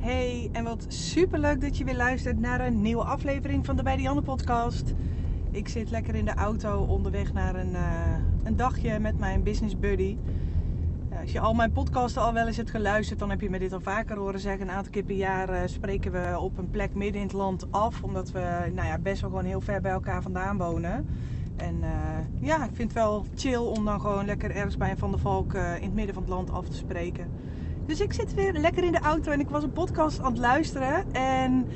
Hey, en wat super leuk dat je weer luistert naar een nieuwe aflevering van de Bij de podcast. Ik zit lekker in de auto onderweg naar een, eh, een dagje met mijn business buddy. Als je al mijn podcasten al wel eens hebt geluisterd, dan heb je me dit al vaker horen zeggen. Een aantal keer per jaar eh, spreken we op een plek midden in het land af, omdat we nou ja, best wel gewoon heel ver bij elkaar vandaan wonen. En eh, ja, ik vind het wel chill om dan gewoon lekker ergens bij een Van der Valk in het midden van het land af te spreken. Dus ik zit weer lekker in de auto en ik was een podcast aan het luisteren. En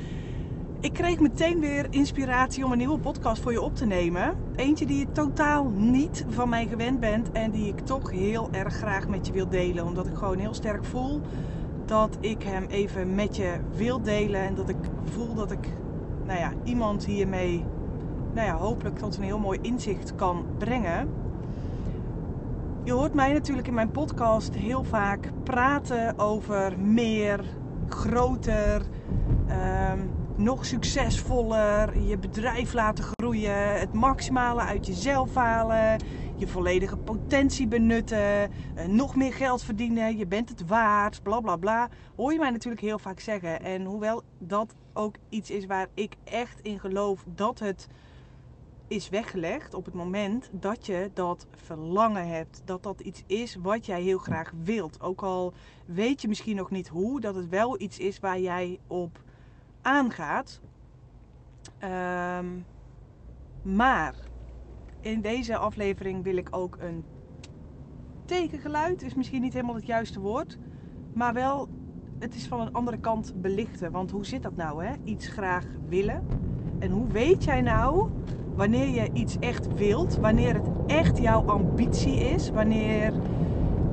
ik kreeg meteen weer inspiratie om een nieuwe podcast voor je op te nemen. Eentje die je totaal niet van mij gewend bent en die ik toch heel erg graag met je wil delen. Omdat ik gewoon heel sterk voel dat ik hem even met je wil delen. En dat ik voel dat ik nou ja, iemand hiermee nou ja, hopelijk tot een heel mooi inzicht kan brengen. Je hoort mij natuurlijk in mijn podcast heel vaak praten over meer, groter, um, nog succesvoller, je bedrijf laten groeien, het maximale uit jezelf halen, je volledige potentie benutten, uh, nog meer geld verdienen, je bent het waard, bla bla bla. Hoor je mij natuurlijk heel vaak zeggen. En hoewel dat ook iets is waar ik echt in geloof dat het is weggelegd op het moment dat je dat verlangen hebt. Dat dat iets is wat jij heel graag wilt. Ook al weet je misschien nog niet hoe, dat het wel iets is waar jij op aangaat. Um, maar in deze aflevering wil ik ook een tegengeluid, is misschien niet helemaal het juiste woord, maar wel het is van een andere kant belichten. Want hoe zit dat nou, hè? Iets graag willen. En hoe weet jij nou wanneer je iets echt wilt, wanneer het echt jouw ambitie is, wanneer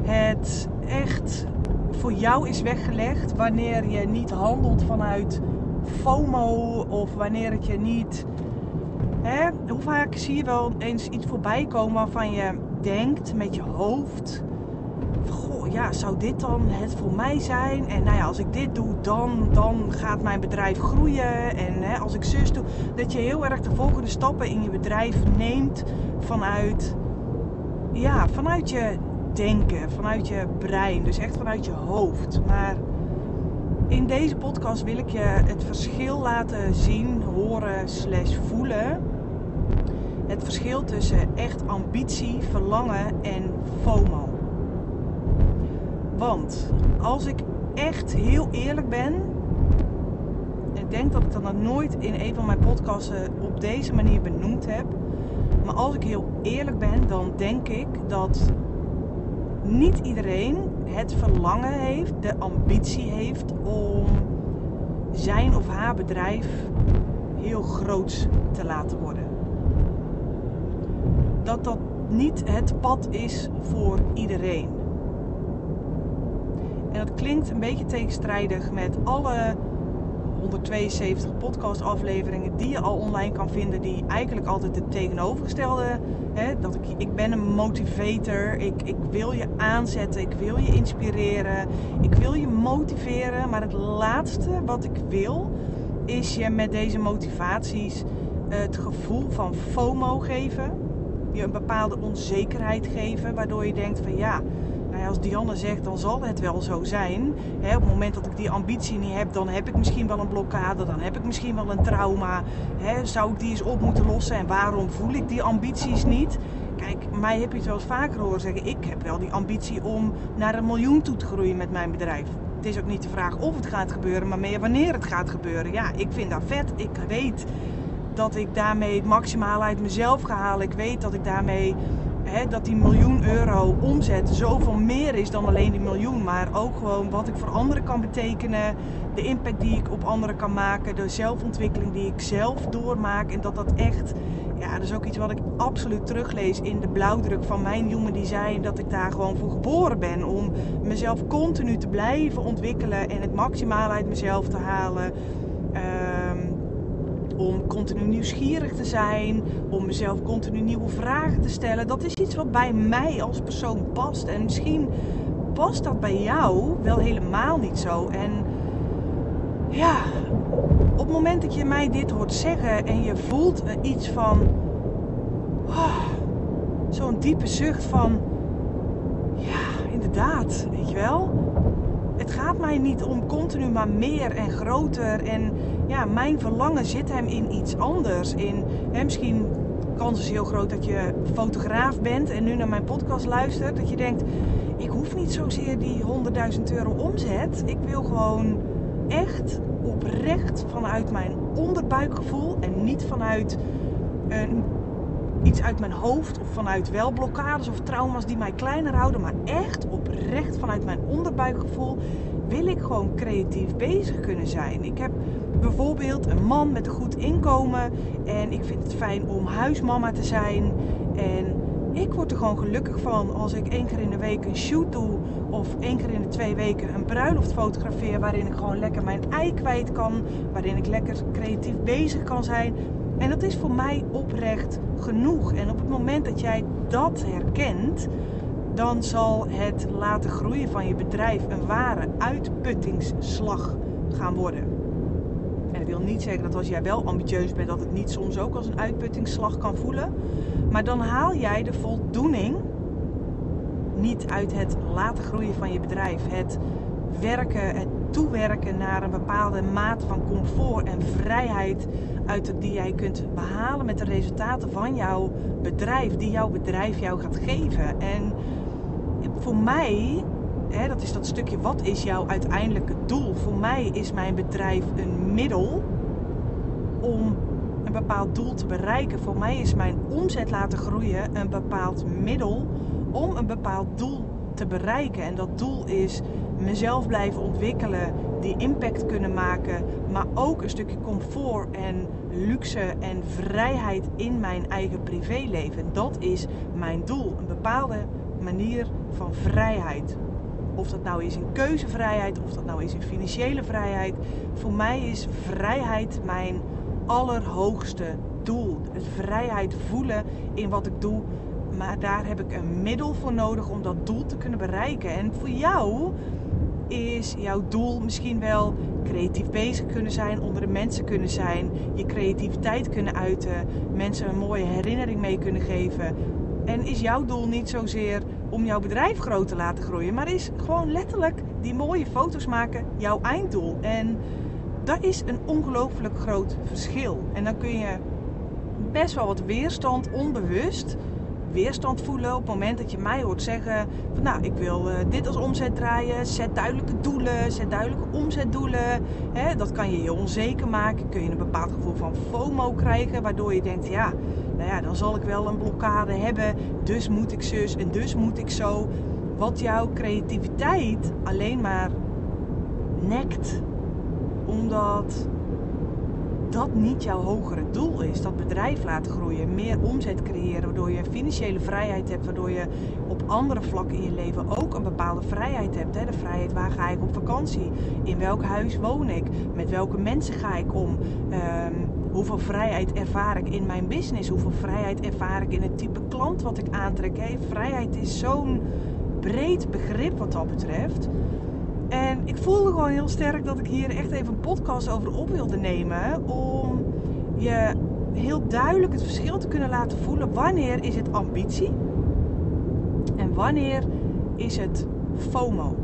het echt voor jou is weggelegd, wanneer je niet handelt vanuit FOMO of wanneer het je niet. Hè, hoe vaak zie je wel eens iets voorbij komen waarvan je denkt met je hoofd ja, zou dit dan het voor mij zijn? En nou ja, als ik dit doe, dan, dan gaat mijn bedrijf groeien. En hè, als ik zus doe, dat je heel erg de volgende stappen in je bedrijf neemt vanuit, ja, vanuit je denken, vanuit je brein. Dus echt vanuit je hoofd. Maar in deze podcast wil ik je het verschil laten zien, horen, slash voelen. Het verschil tussen echt ambitie, verlangen en FOMO. Want als ik echt heel eerlijk ben, ik denk dat ik dat nog nooit in een van mijn podcasten op deze manier benoemd heb. Maar als ik heel eerlijk ben, dan denk ik dat niet iedereen het verlangen heeft, de ambitie heeft om zijn of haar bedrijf heel groot te laten worden. Dat dat niet het pad is voor iedereen. En dat klinkt een beetje tegenstrijdig met alle 172 podcast afleveringen die je al online kan vinden, die eigenlijk altijd het tegenovergestelde. Hè, dat ik, ik ben een motivator, ik, ik wil je aanzetten, ik wil je inspireren, ik wil je motiveren. Maar het laatste wat ik wil, is je met deze motivaties het gevoel van FOMO geven. Je een bepaalde onzekerheid geven, waardoor je denkt van ja, als Dianne zegt, dan zal het wel zo zijn. op het moment dat ik die ambitie niet heb, dan heb ik misschien wel een blokkade, dan heb ik misschien wel een trauma. zou ik die eens op moeten lossen en waarom voel ik die ambities niet? Kijk, mij heb je het wel eens vaker horen zeggen, ik heb wel die ambitie om naar een miljoen toe te groeien met mijn bedrijf. Het is ook niet de vraag of het gaat gebeuren, maar meer wanneer het gaat gebeuren. Ja, ik vind dat vet. Ik weet dat ik daarmee het maximale uit mezelf ga halen. Ik weet dat ik daarmee dat die miljoen euro omzet zoveel meer is dan alleen die miljoen. Maar ook gewoon wat ik voor anderen kan betekenen. De impact die ik op anderen kan maken. De zelfontwikkeling die ik zelf doormaak. En dat dat echt, ja, dat is ook iets wat ik absoluut teruglees in de blauwdruk van mijn Human Design. Dat ik daar gewoon voor geboren ben. Om mezelf continu te blijven ontwikkelen en het maximale uit mezelf te halen. Ehm, om continu nieuwsgierig te zijn, om mezelf continu nieuwe vragen te stellen. Dat is iets wat bij mij als persoon past. En misschien past dat bij jou wel helemaal niet zo. En ja, op het moment dat je mij dit hoort zeggen en je voelt iets van oh, zo'n diepe zucht van ja, inderdaad, weet je wel. het gaat mij niet om continu maar meer en groter. En ja, mijn verlangen zit hem in iets anders. In, hè, misschien kans is heel groot dat je fotograaf bent en nu naar mijn podcast luistert. Dat je denkt, ik hoef niet zozeer die 100.000 euro omzet. Ik wil gewoon echt oprecht vanuit mijn onderbuikgevoel en niet vanuit een, iets uit mijn hoofd of vanuit wel blokkades of trauma's die mij kleiner houden, maar echt oprecht vanuit mijn onderbuikgevoel wil ik gewoon creatief bezig kunnen zijn. Ik heb bijvoorbeeld een man met een goed inkomen en ik vind het fijn om huismama te zijn en ik word er gewoon gelukkig van als ik één keer in de week een shoot doe of één keer in de twee weken een bruiloft fotografeer waarin ik gewoon lekker mijn ei kwijt kan, waarin ik lekker creatief bezig kan zijn. En dat is voor mij oprecht genoeg. En op het moment dat jij dat herkent, dan zal het laten groeien van je bedrijf een ware uitputtingsslag gaan worden. Dat wil niet zeggen dat als jij wel ambitieus bent, dat het niet soms ook als een uitputtingsslag kan voelen. Maar dan haal jij de voldoening niet uit het laten groeien van je bedrijf. Het werken, het toewerken naar een bepaalde mate van comfort en vrijheid uit die jij kunt behalen met de resultaten van jouw bedrijf, die jouw bedrijf jou gaat geven. En voor mij, dat is dat stukje, wat is jouw uiteindelijke doel? Voor mij is mijn bedrijf een middel om een bepaald doel te bereiken. Voor mij is mijn omzet laten groeien een bepaald middel om een bepaald doel te bereiken. En dat doel is mezelf blijven ontwikkelen, die impact kunnen maken, maar ook een stukje comfort en luxe en vrijheid in mijn eigen privéleven. Dat is mijn doel. Een bepaalde manier van vrijheid. Of dat nou is in keuzevrijheid, of dat nou is in financiële vrijheid. Voor mij is vrijheid mijn allerhoogste doel. Vrijheid voelen in wat ik doe. Maar daar heb ik een middel voor nodig om dat doel te kunnen bereiken. En voor jou is jouw doel misschien wel creatief bezig kunnen zijn, onder de mensen kunnen zijn, je creativiteit kunnen uiten, mensen een mooie herinnering mee kunnen geven. En is jouw doel niet zozeer om jouw bedrijf groot te laten groeien, maar is gewoon letterlijk die mooie foto's maken jouw einddoel. En dat is een ongelooflijk groot verschil. En dan kun je best wel wat weerstand onbewust weerstand voelen op het moment dat je mij hoort zeggen van nou ik wil uh, dit als omzet draaien, zet duidelijke doelen, zet duidelijke omzetdoelen. Hè, dat kan je je onzeker maken, kun je een bepaald gevoel van FOMO krijgen, waardoor je denkt ja, nou ja, dan zal ik wel een blokkade hebben, dus moet ik zus en dus moet ik zo. Wat jouw creativiteit alleen maar nekt, omdat dat niet jouw hogere doel is. Dat bedrijf laten groeien, meer omzet creëren, waardoor je financiële vrijheid hebt, waardoor je op andere vlakken in je leven ook een bepaalde vrijheid hebt. De vrijheid waar ga ik op vakantie? In welk huis woon ik? Met welke mensen ga ik om? Um, hoeveel vrijheid ervaar ik in mijn business? Hoeveel vrijheid ervaar ik in het type klant wat ik aantrek? Vrijheid is zo'n breed begrip wat dat betreft. En ik voelde gewoon heel sterk dat ik hier echt even een podcast over op wilde nemen. Om je heel duidelijk het verschil te kunnen laten voelen. Wanneer is het ambitie? En wanneer is het FOMO?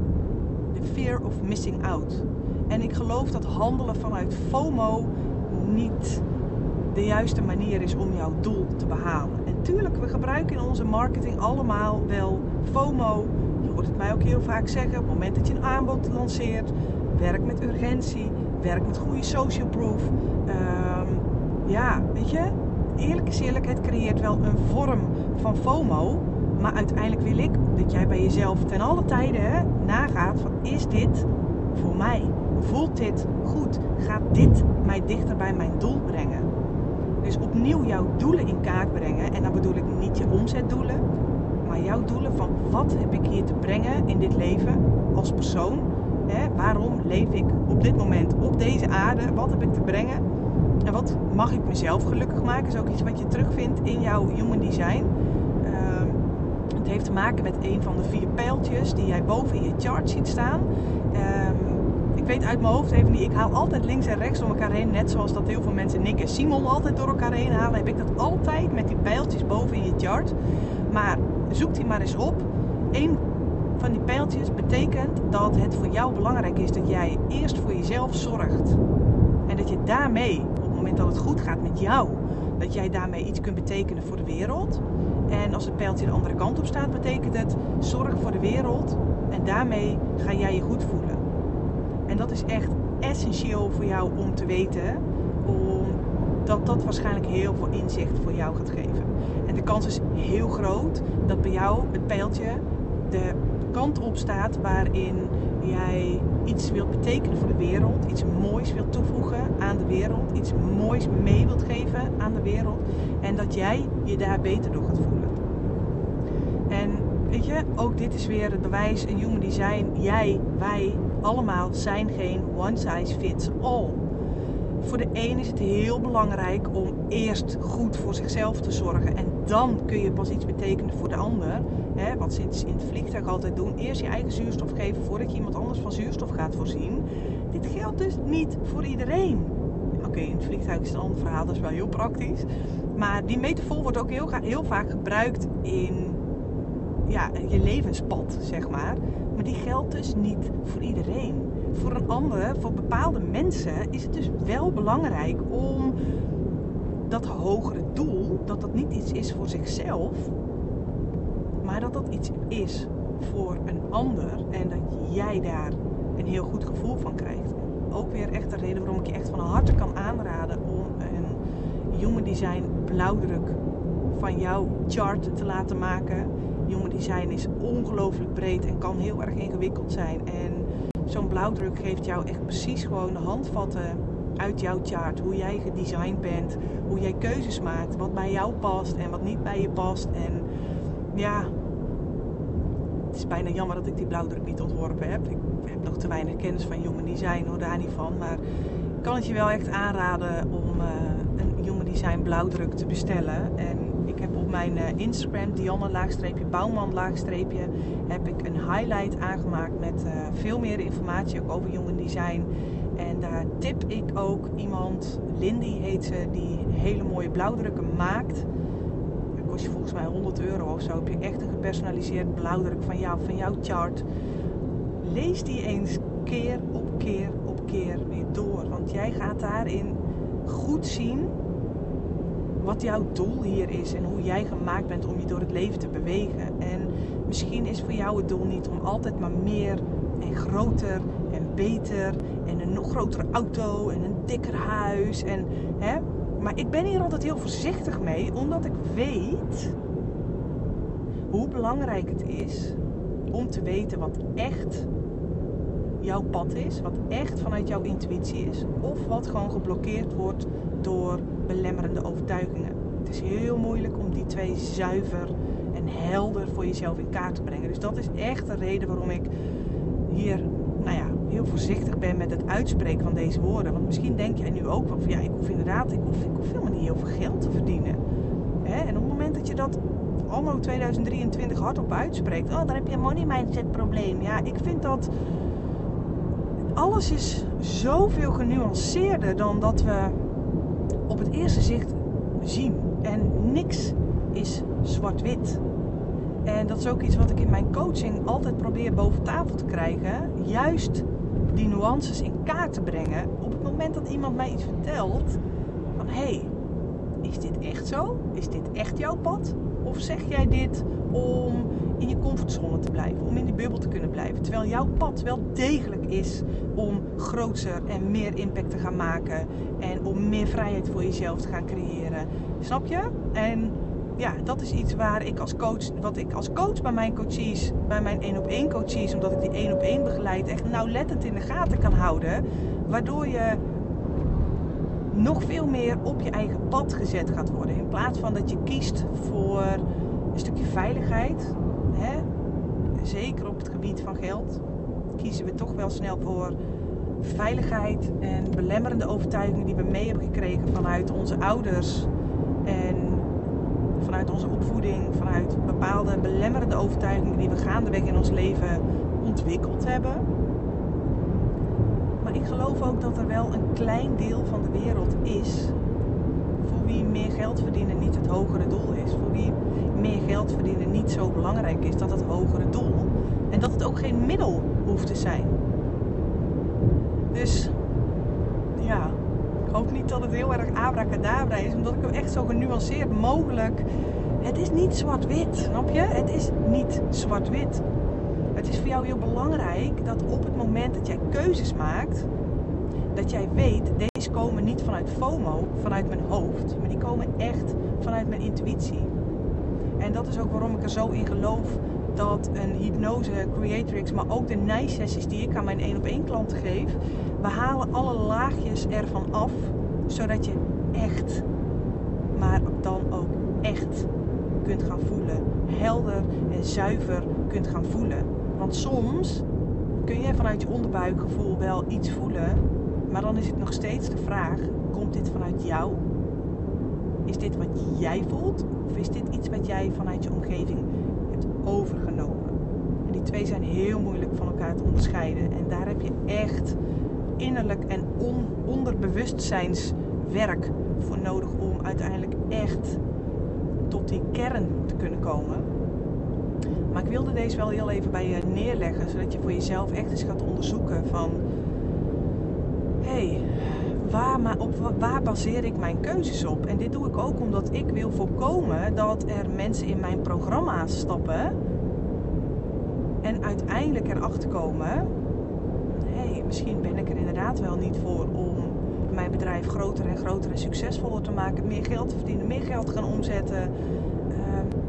The fear of missing out. En ik geloof dat handelen vanuit FOMO niet de juiste manier is om jouw doel te behalen. En tuurlijk, we gebruiken in onze marketing allemaal wel FOMO hoort het mij ook heel vaak zeggen. Op het moment dat je een aanbod lanceert, werk met urgentie, werk met goede social proof. Um, ja, weet je, eerlijk is eerlijk, het creëert wel een vorm van FOMO. Maar uiteindelijk wil ik dat jij bij jezelf ten alle tijden hè, nagaat is dit voor mij? Voelt dit goed? Gaat dit mij dichter bij mijn doel brengen? Dus opnieuw jouw doelen in kaart brengen. En dan bedoel ik niet je omzetdoelen, maar jouw doelen van wat heb ik hier te brengen in dit leven als persoon? Hè? Waarom leef ik op dit moment op deze aarde? Wat heb ik te brengen? En wat mag ik mezelf gelukkig maken? Is ook iets wat je terugvindt in jouw human design. Ehm, het heeft te maken met een van de vier pijltjes die jij boven in je chart ziet staan. Ehm, weet uit mijn hoofd even niet. Ik haal altijd links en rechts door elkaar heen. Net zoals dat heel veel mensen Nick en Simon altijd door elkaar heen halen. Heb ik dat altijd met die pijltjes boven in je chart. Maar zoek die maar eens op. Eén van die pijltjes betekent dat het voor jou belangrijk is dat jij eerst voor jezelf zorgt. En dat je daarmee, op het moment dat het goed gaat met jou, dat jij daarmee iets kunt betekenen voor de wereld. En als het pijltje de andere kant op staat, betekent het zorg voor de wereld en daarmee ga jij je goed voelen. En dat is echt essentieel voor jou om te weten, omdat dat waarschijnlijk heel veel inzicht voor jou gaat geven. En de kans is heel groot dat bij jou het pijltje de kant op staat waarin jij iets wilt betekenen voor de wereld, iets moois wilt toevoegen aan de wereld, iets moois mee wilt geven aan de wereld en dat jij je daar beter door gaat voelen. En weet je, ook dit is weer het bewijs, een human design, jij, wij, allemaal zijn geen one size fits all. Voor de een is het heel belangrijk om eerst goed voor zichzelf te zorgen. En dan kun je pas iets betekenen voor de ander. Hè, wat ze in het vliegtuig altijd doen. Eerst je eigen zuurstof geven voordat je iemand anders van zuurstof gaat voorzien. Dit geldt dus niet voor iedereen. Oké, in het vliegtuig is het een ander verhaal, dat is wel heel praktisch. Maar die metafoor wordt ook heel, heel vaak gebruikt in ja, je levenspad, zeg maar. Maar die geldt dus niet voor iedereen. Voor een ander, voor bepaalde mensen, is het dus wel belangrijk om dat hogere doel, dat dat niet iets is voor zichzelf, maar dat dat iets is voor een ander en dat jij daar een heel goed gevoel van krijgt. Ook weer echt de reden waarom ik je echt van harte kan aanraden om een Human Design blauwdruk van jouw chart te laten maken Jonge design is ongelooflijk breed en kan heel erg ingewikkeld zijn. En zo'n blauwdruk geeft jou echt precies gewoon de handvatten uit jouw chart. Hoe jij gedesigned bent, hoe jij keuzes maakt, wat bij jou past en wat niet bij je past. En ja, het is bijna jammer dat ik die blauwdruk niet ontworpen heb. Ik heb nog te weinig kennis van jonge design, hoor daar niet van. Maar ik kan het je wel echt aanraden om uh, een jonge design blauwdruk te bestellen. En mijn eh, Instagram, Dianne-Bouwman-, heb ik een highlight aangemaakt met uh, veel meer informatie ook over jongen design. En daar tip ik ook iemand, Lindy heet ze, die hele mooie blauwdrukken maakt. Kost je volgens mij 100 euro of zo. Heb je echt een gepersonaliseerd blauwdruk van jou, van jouw chart. Lees die eens keer op keer op keer weer door. Want jij gaat daarin goed zien wat jouw doel hier is en hoe jij gemaakt bent om je door het leven te bewegen. En misschien is voor jou het doel niet om altijd maar meer en groter en beter en een nog grotere auto en een dikker huis. En, hè? Maar ik ben hier altijd heel voorzichtig mee, omdat ik weet hoe belangrijk het is om te weten wat echt jouw pad is, wat echt vanuit jouw intuïtie is, of wat gewoon geblokkeerd wordt door belemmerende overtuigingen. Het is heel moeilijk om die twee zuiver en helder voor jezelf in kaart te brengen. Dus dat is echt de reden waarom ik hier nou ja, heel voorzichtig ben met het uitspreken van deze woorden. Want misschien denk jij nu ook van ja, ik hoef inderdaad, ik hoef, ik hoef helemaal niet heel veel geld te verdienen. Hè? En op het moment dat je dat anno 2023 hardop uitspreekt, oh, dan heb je een money mindset probleem. Ja, ik vind dat alles is zoveel genuanceerder dan dat we op het eerste zicht zien. En niks is zwart-wit. En dat is ook iets wat ik in mijn coaching altijd probeer boven tafel te krijgen. Juist die nuances in kaart te brengen. Op het moment dat iemand mij iets vertelt van hé, hey, is dit echt zo? Is dit echt jouw pad? Of zeg jij dit om in je comfortzone te blijven, om in die bubbel te kunnen blijven. Terwijl jouw pad wel degelijk is om groter en meer impact te gaan maken en om meer vrijheid voor jezelf te gaan creëren. Snap je? En ja, dat is iets waar ik als coach, wat ik als coach bij mijn coaches, bij mijn één op één coaches, omdat ik die één op één begeleid, echt nauwlettend in de gaten kan houden. Waardoor je nog veel meer op je eigen pad gezet gaat worden. In plaats van dat je kiest voor een stukje veiligheid, zeker op het gebied van geld, kiezen we toch wel snel voor veiligheid en belemmerende overtuigingen die we mee hebben gekregen vanuit onze ouders en vanuit onze opvoeding, vanuit bepaalde belemmerende overtuigingen die we gaandeweg in ons leven ontwikkeld hebben. Maar ik geloof ook dat er wel een klein deel van de wereld is voor wie meer geld verdienen niet het hogere doel is. Voor wie meer geld verdienen niet zo belangrijk is dat het hogere doel. En dat het ook geen middel hoeft te zijn. Dus ja, ik hoop niet dat het heel erg abracadabra is, omdat ik hem echt zo genuanceerd mogelijk. Het is niet zwart-wit, snap je? Het is niet zwart-wit. Het is voor jou heel belangrijk dat op het moment dat jij keuzes maakt, dat jij weet, deze komen niet vanuit FOMO, vanuit mijn hoofd, maar die komen echt vanuit mijn intuïtie. En dat is ook waarom ik er zo in geloof dat een hypnose creatrix, maar ook de nijsessies die ik aan mijn één op één klanten geef, we halen alle laagjes ervan af, zodat je echt, maar dan ook echt kunt gaan voelen. Helder en zuiver kunt gaan voelen. Want soms kun je vanuit je onderbuikgevoel wel iets voelen, maar dan is het nog steeds de vraag: komt dit vanuit jou? Is dit wat jij voelt? Of is dit iets wat jij vanuit je omgeving hebt overgenomen? En die twee zijn heel moeilijk van elkaar te onderscheiden. En daar heb je echt innerlijk en on onderbewustzijnswerk voor nodig om uiteindelijk echt tot die kern te kunnen komen. Maar ik wilde deze wel heel even bij je neerleggen, zodat je voor jezelf echt eens gaat onderzoeken van hé, hey, waar, maar op, waar baseer ik mijn keuzes op? En dit doe ik ook omdat ik wil voorkomen dat er mensen in mijn programma's stappen en uiteindelijk erachter komen: hé, hey, misschien ben ik er inderdaad wel niet voor om mijn bedrijf groter en groter en succesvoller te maken, meer geld te verdienen, meer geld te gaan omzetten, uh,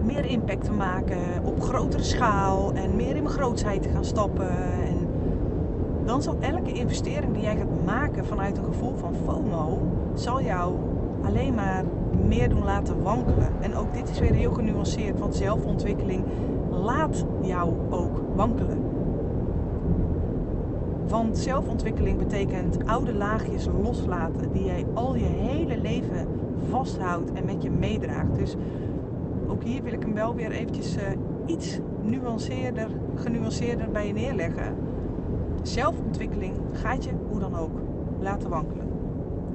meer impact te maken op grotere schaal en meer in mijn grootsheid te gaan stappen. Dan zal elke investering die jij gaat maken vanuit een gevoel van FOMO, zal jou alleen maar meer doen laten wankelen. En ook dit is weer heel genuanceerd, want zelfontwikkeling laat jou ook wankelen. Want zelfontwikkeling betekent oude laagjes loslaten die jij al je hele leven vasthoudt en met je meedraagt. Dus ook hier wil ik hem wel weer eventjes uh, iets nuanceerder, genuanceerder bij je neerleggen. Zelfontwikkeling gaat je hoe dan ook laten wankelen.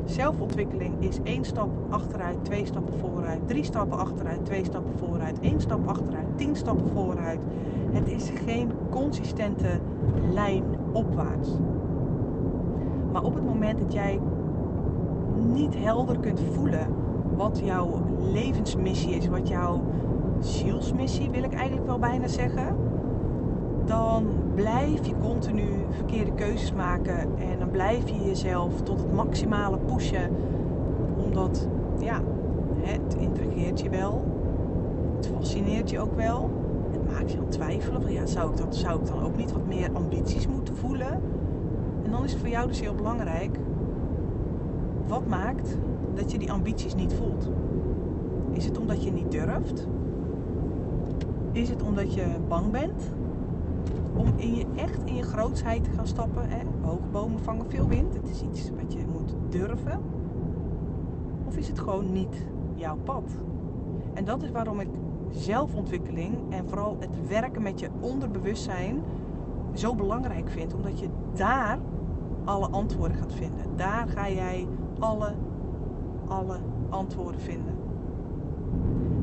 Zelfontwikkeling is één stap achteruit, twee stappen vooruit, drie stappen achteruit, twee stappen vooruit, één stap achteruit, tien stappen vooruit. Het is geen consistente lijn opwaarts. Maar op het moment dat jij niet helder kunt voelen wat jouw levensmissie is, wat jouw zielsmissie wil ik eigenlijk wel bijna zeggen, dan blijf je continu verkeerde keuzes maken en dan blijf je jezelf tot het maximale pushen, omdat ja, het intrigeert je wel, het fascineert je ook wel, het maakt je aan twijfelen van ja, zou ik, dat, zou ik dan ook niet wat meer ambities moeten voelen? En dan is het voor jou dus heel belangrijk, wat maakt dat je die ambities niet voelt? Is het omdat je niet durft? Is het omdat je bang bent? Om in je, echt in je grootsheid te gaan stappen. Hè? Hoge bomen vangen veel wind. Het is iets wat je moet durven. Of is het gewoon niet jouw pad? En dat is waarom ik zelfontwikkeling en vooral het werken met je onderbewustzijn zo belangrijk vind. Omdat je daar alle antwoorden gaat vinden. Daar ga jij alle, alle antwoorden vinden.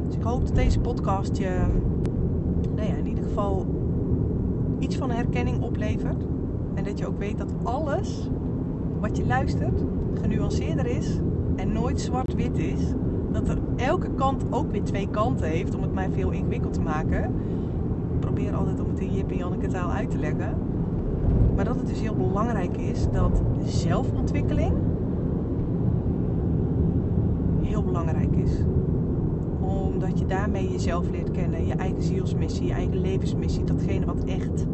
Dus ik hoop dat deze podcast je nou ja, in ieder geval iets van herkenning oplevert. En dat je ook weet dat alles wat je luistert genuanceerder is en nooit zwart-wit is. Dat er elke kant ook weer twee kanten heeft om het mij veel ingewikkeld te maken. Ik probeer altijd om het in Jip en Janneke taal uit te leggen. Maar dat het dus heel belangrijk is dat zelfontwikkeling heel belangrijk is. Omdat je daarmee jezelf leert kennen, je eigen zielsmissie, je eigen levensmissie, datgene wat echt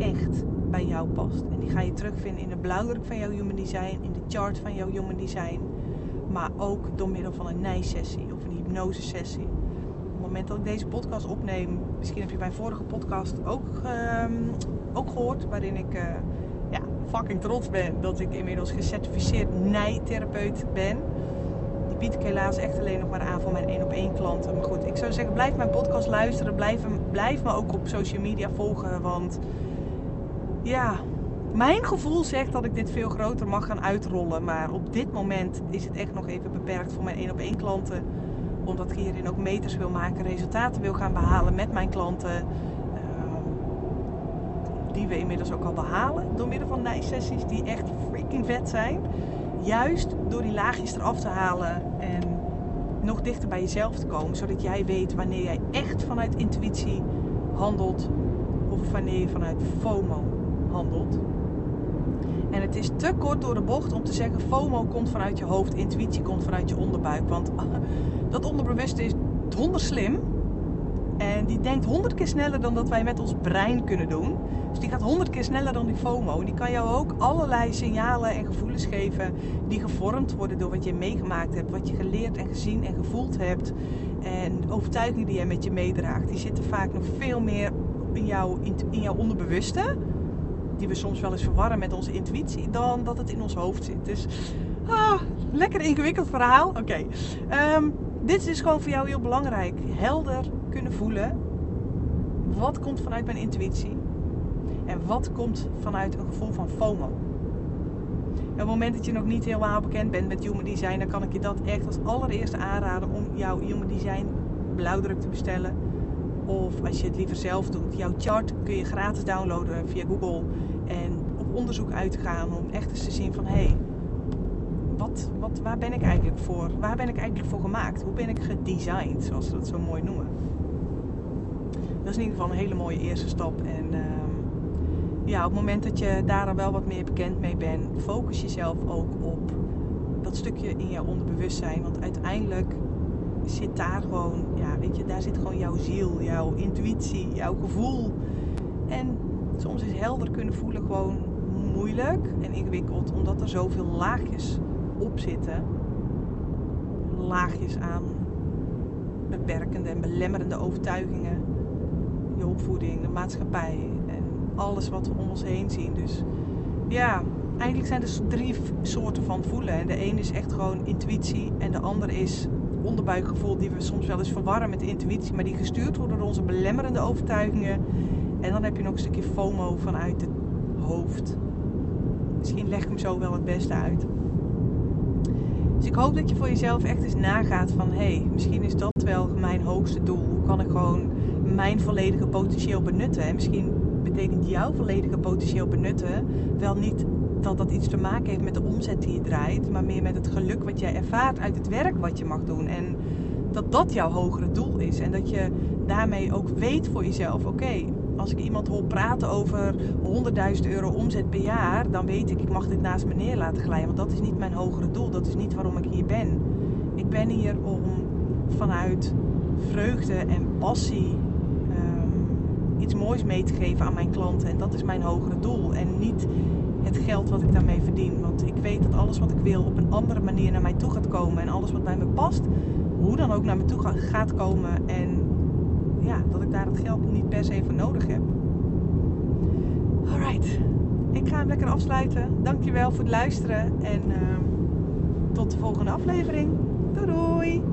echt bij jou past. En die ga je terugvinden in de blauwdruk van jouw human design, in de chart van jouw human design. Maar ook door middel van een nijsessie of een hypnose sessie. Op het moment dat ik deze podcast opneem, misschien heb je mijn vorige podcast ook, uh, ook gehoord, waarin ik uh, ja, fucking trots ben dat ik inmiddels gecertificeerd nijtherapeut ben. Bied ik helaas echt alleen nog maar aan voor mijn één op één klanten. Maar goed, ik zou zeggen, blijf mijn podcast luisteren. Blijf, blijf me ook op social media volgen. Want ja, Mijn gevoel zegt dat ik dit veel groter mag gaan uitrollen. Maar op dit moment is het echt nog even beperkt voor mijn één op één klanten. Omdat ik hierin ook meters wil maken, resultaten wil gaan behalen met mijn klanten. Ehm, die we inmiddels ook al behalen door middel van sessies die echt freaking vet zijn. Juist door die laagjes eraf te halen en nog dichter bij jezelf te komen. Zodat jij weet wanneer jij echt vanuit intuïtie handelt of wanneer je vanuit FOMO handelt. En het is te kort door de bocht om te zeggen: FOMO komt vanuit je hoofd, intuïtie komt vanuit je onderbuik. Want dat onderbewuste is donder slim. En die denkt honderd keer sneller dan dat wij met ons brein kunnen doen. Dus die gaat honderd keer sneller dan die FOMO. En die kan jou ook allerlei signalen en gevoelens geven die gevormd worden door wat je meegemaakt hebt, wat je geleerd en gezien en gevoeld hebt. En overtuigingen die je met je meedraagt, die zitten vaak nog veel meer in jouw, in jouw onderbewuste die we soms wel eens verwarren met onze intuïtie, dan dat het in ons hoofd zit. Dus ah, lekker ingewikkeld verhaal. Oké, ehm, dit is gewoon voor jou heel belangrijk. Helder kunnen voelen. Wat komt vanuit mijn intuïtie? En wat komt vanuit een gevoel van FOMO? op het moment dat je nog niet helemaal bekend bent met Human Design, dan kan ik je dat echt als allereerste aanraden om jouw Human Design blauwdruk te bestellen. Of als je het liever zelf doet, jouw chart kun je gratis downloaden via Google. En op onderzoek uit te gaan om echt eens te zien van hé, hey, wat, wat, waar ben ik eigenlijk voor? Waar ben ik eigenlijk voor gemaakt? Hoe ben ik gedesigned, zoals ze dat zo mooi noemen? Dat is in ieder geval een hele mooie eerste stap. En ehm, ja, op het moment dat je daar dan wel wat meer bekend mee bent, focus jezelf ook op dat stukje in jouw onderbewustzijn. Want uiteindelijk zit daar gewoon, ja, weet je, daar zit gewoon jouw ziel, jouw intuïtie, jouw gevoel. En soms is helder kunnen voelen gewoon moeilijk en ingewikkeld, omdat er zoveel laagjes op zitten. Laagjes aan beperkende en belemmerende overtuigingen. De maatschappij en alles wat we om ons heen zien. Dus ja, eigenlijk zijn er drie soorten van voelen. En de een is echt gewoon intuïtie en de ander is onderbuikgevoel die we soms wel eens verwarren met intuïtie, maar die gestuurd worden door onze belemmerende overtuigingen. En dan heb je nog een stukje FOMO vanuit het hoofd. Misschien leg ik hem zo wel het beste uit. Dus ik hoop dat je voor jezelf echt eens nagaat van hé, hey, misschien is dat wel mijn hoogste doel. Hoe kan ik gewoon mijn volledige potentieel benutten? En misschien betekent jouw volledige potentieel benutten wel niet dat dat iets te maken heeft met de omzet die je draait, maar meer met het geluk wat jij ervaart uit het werk wat je mag doen. En dat dat jouw hogere doel is. En dat je daarmee ook weet voor jezelf: oké, als ik iemand hoor praten over 100.000 euro omzet per jaar, dan weet ik, ik mag dit naast me neer laten glijden. Want dat is niet mijn hogere doel. Dat is niet waarom ik hier ben. Ik ben hier om vanuit vreugde en passie iets moois mee te geven aan mijn klanten. En dat is mijn hogere doel. En niet het geld wat ik daarmee verdien. Want ik weet dat alles wat ik wil op een andere manier naar mij toe gaat komen. En alles wat bij me past, hoe dan ook naar me toe gaat komen. En ja, dat ik daar het geld niet per se voor nodig heb. Alright, ik ga hem lekker afsluiten. Dankjewel voor het luisteren en uh, tot de volgende aflevering. Doei!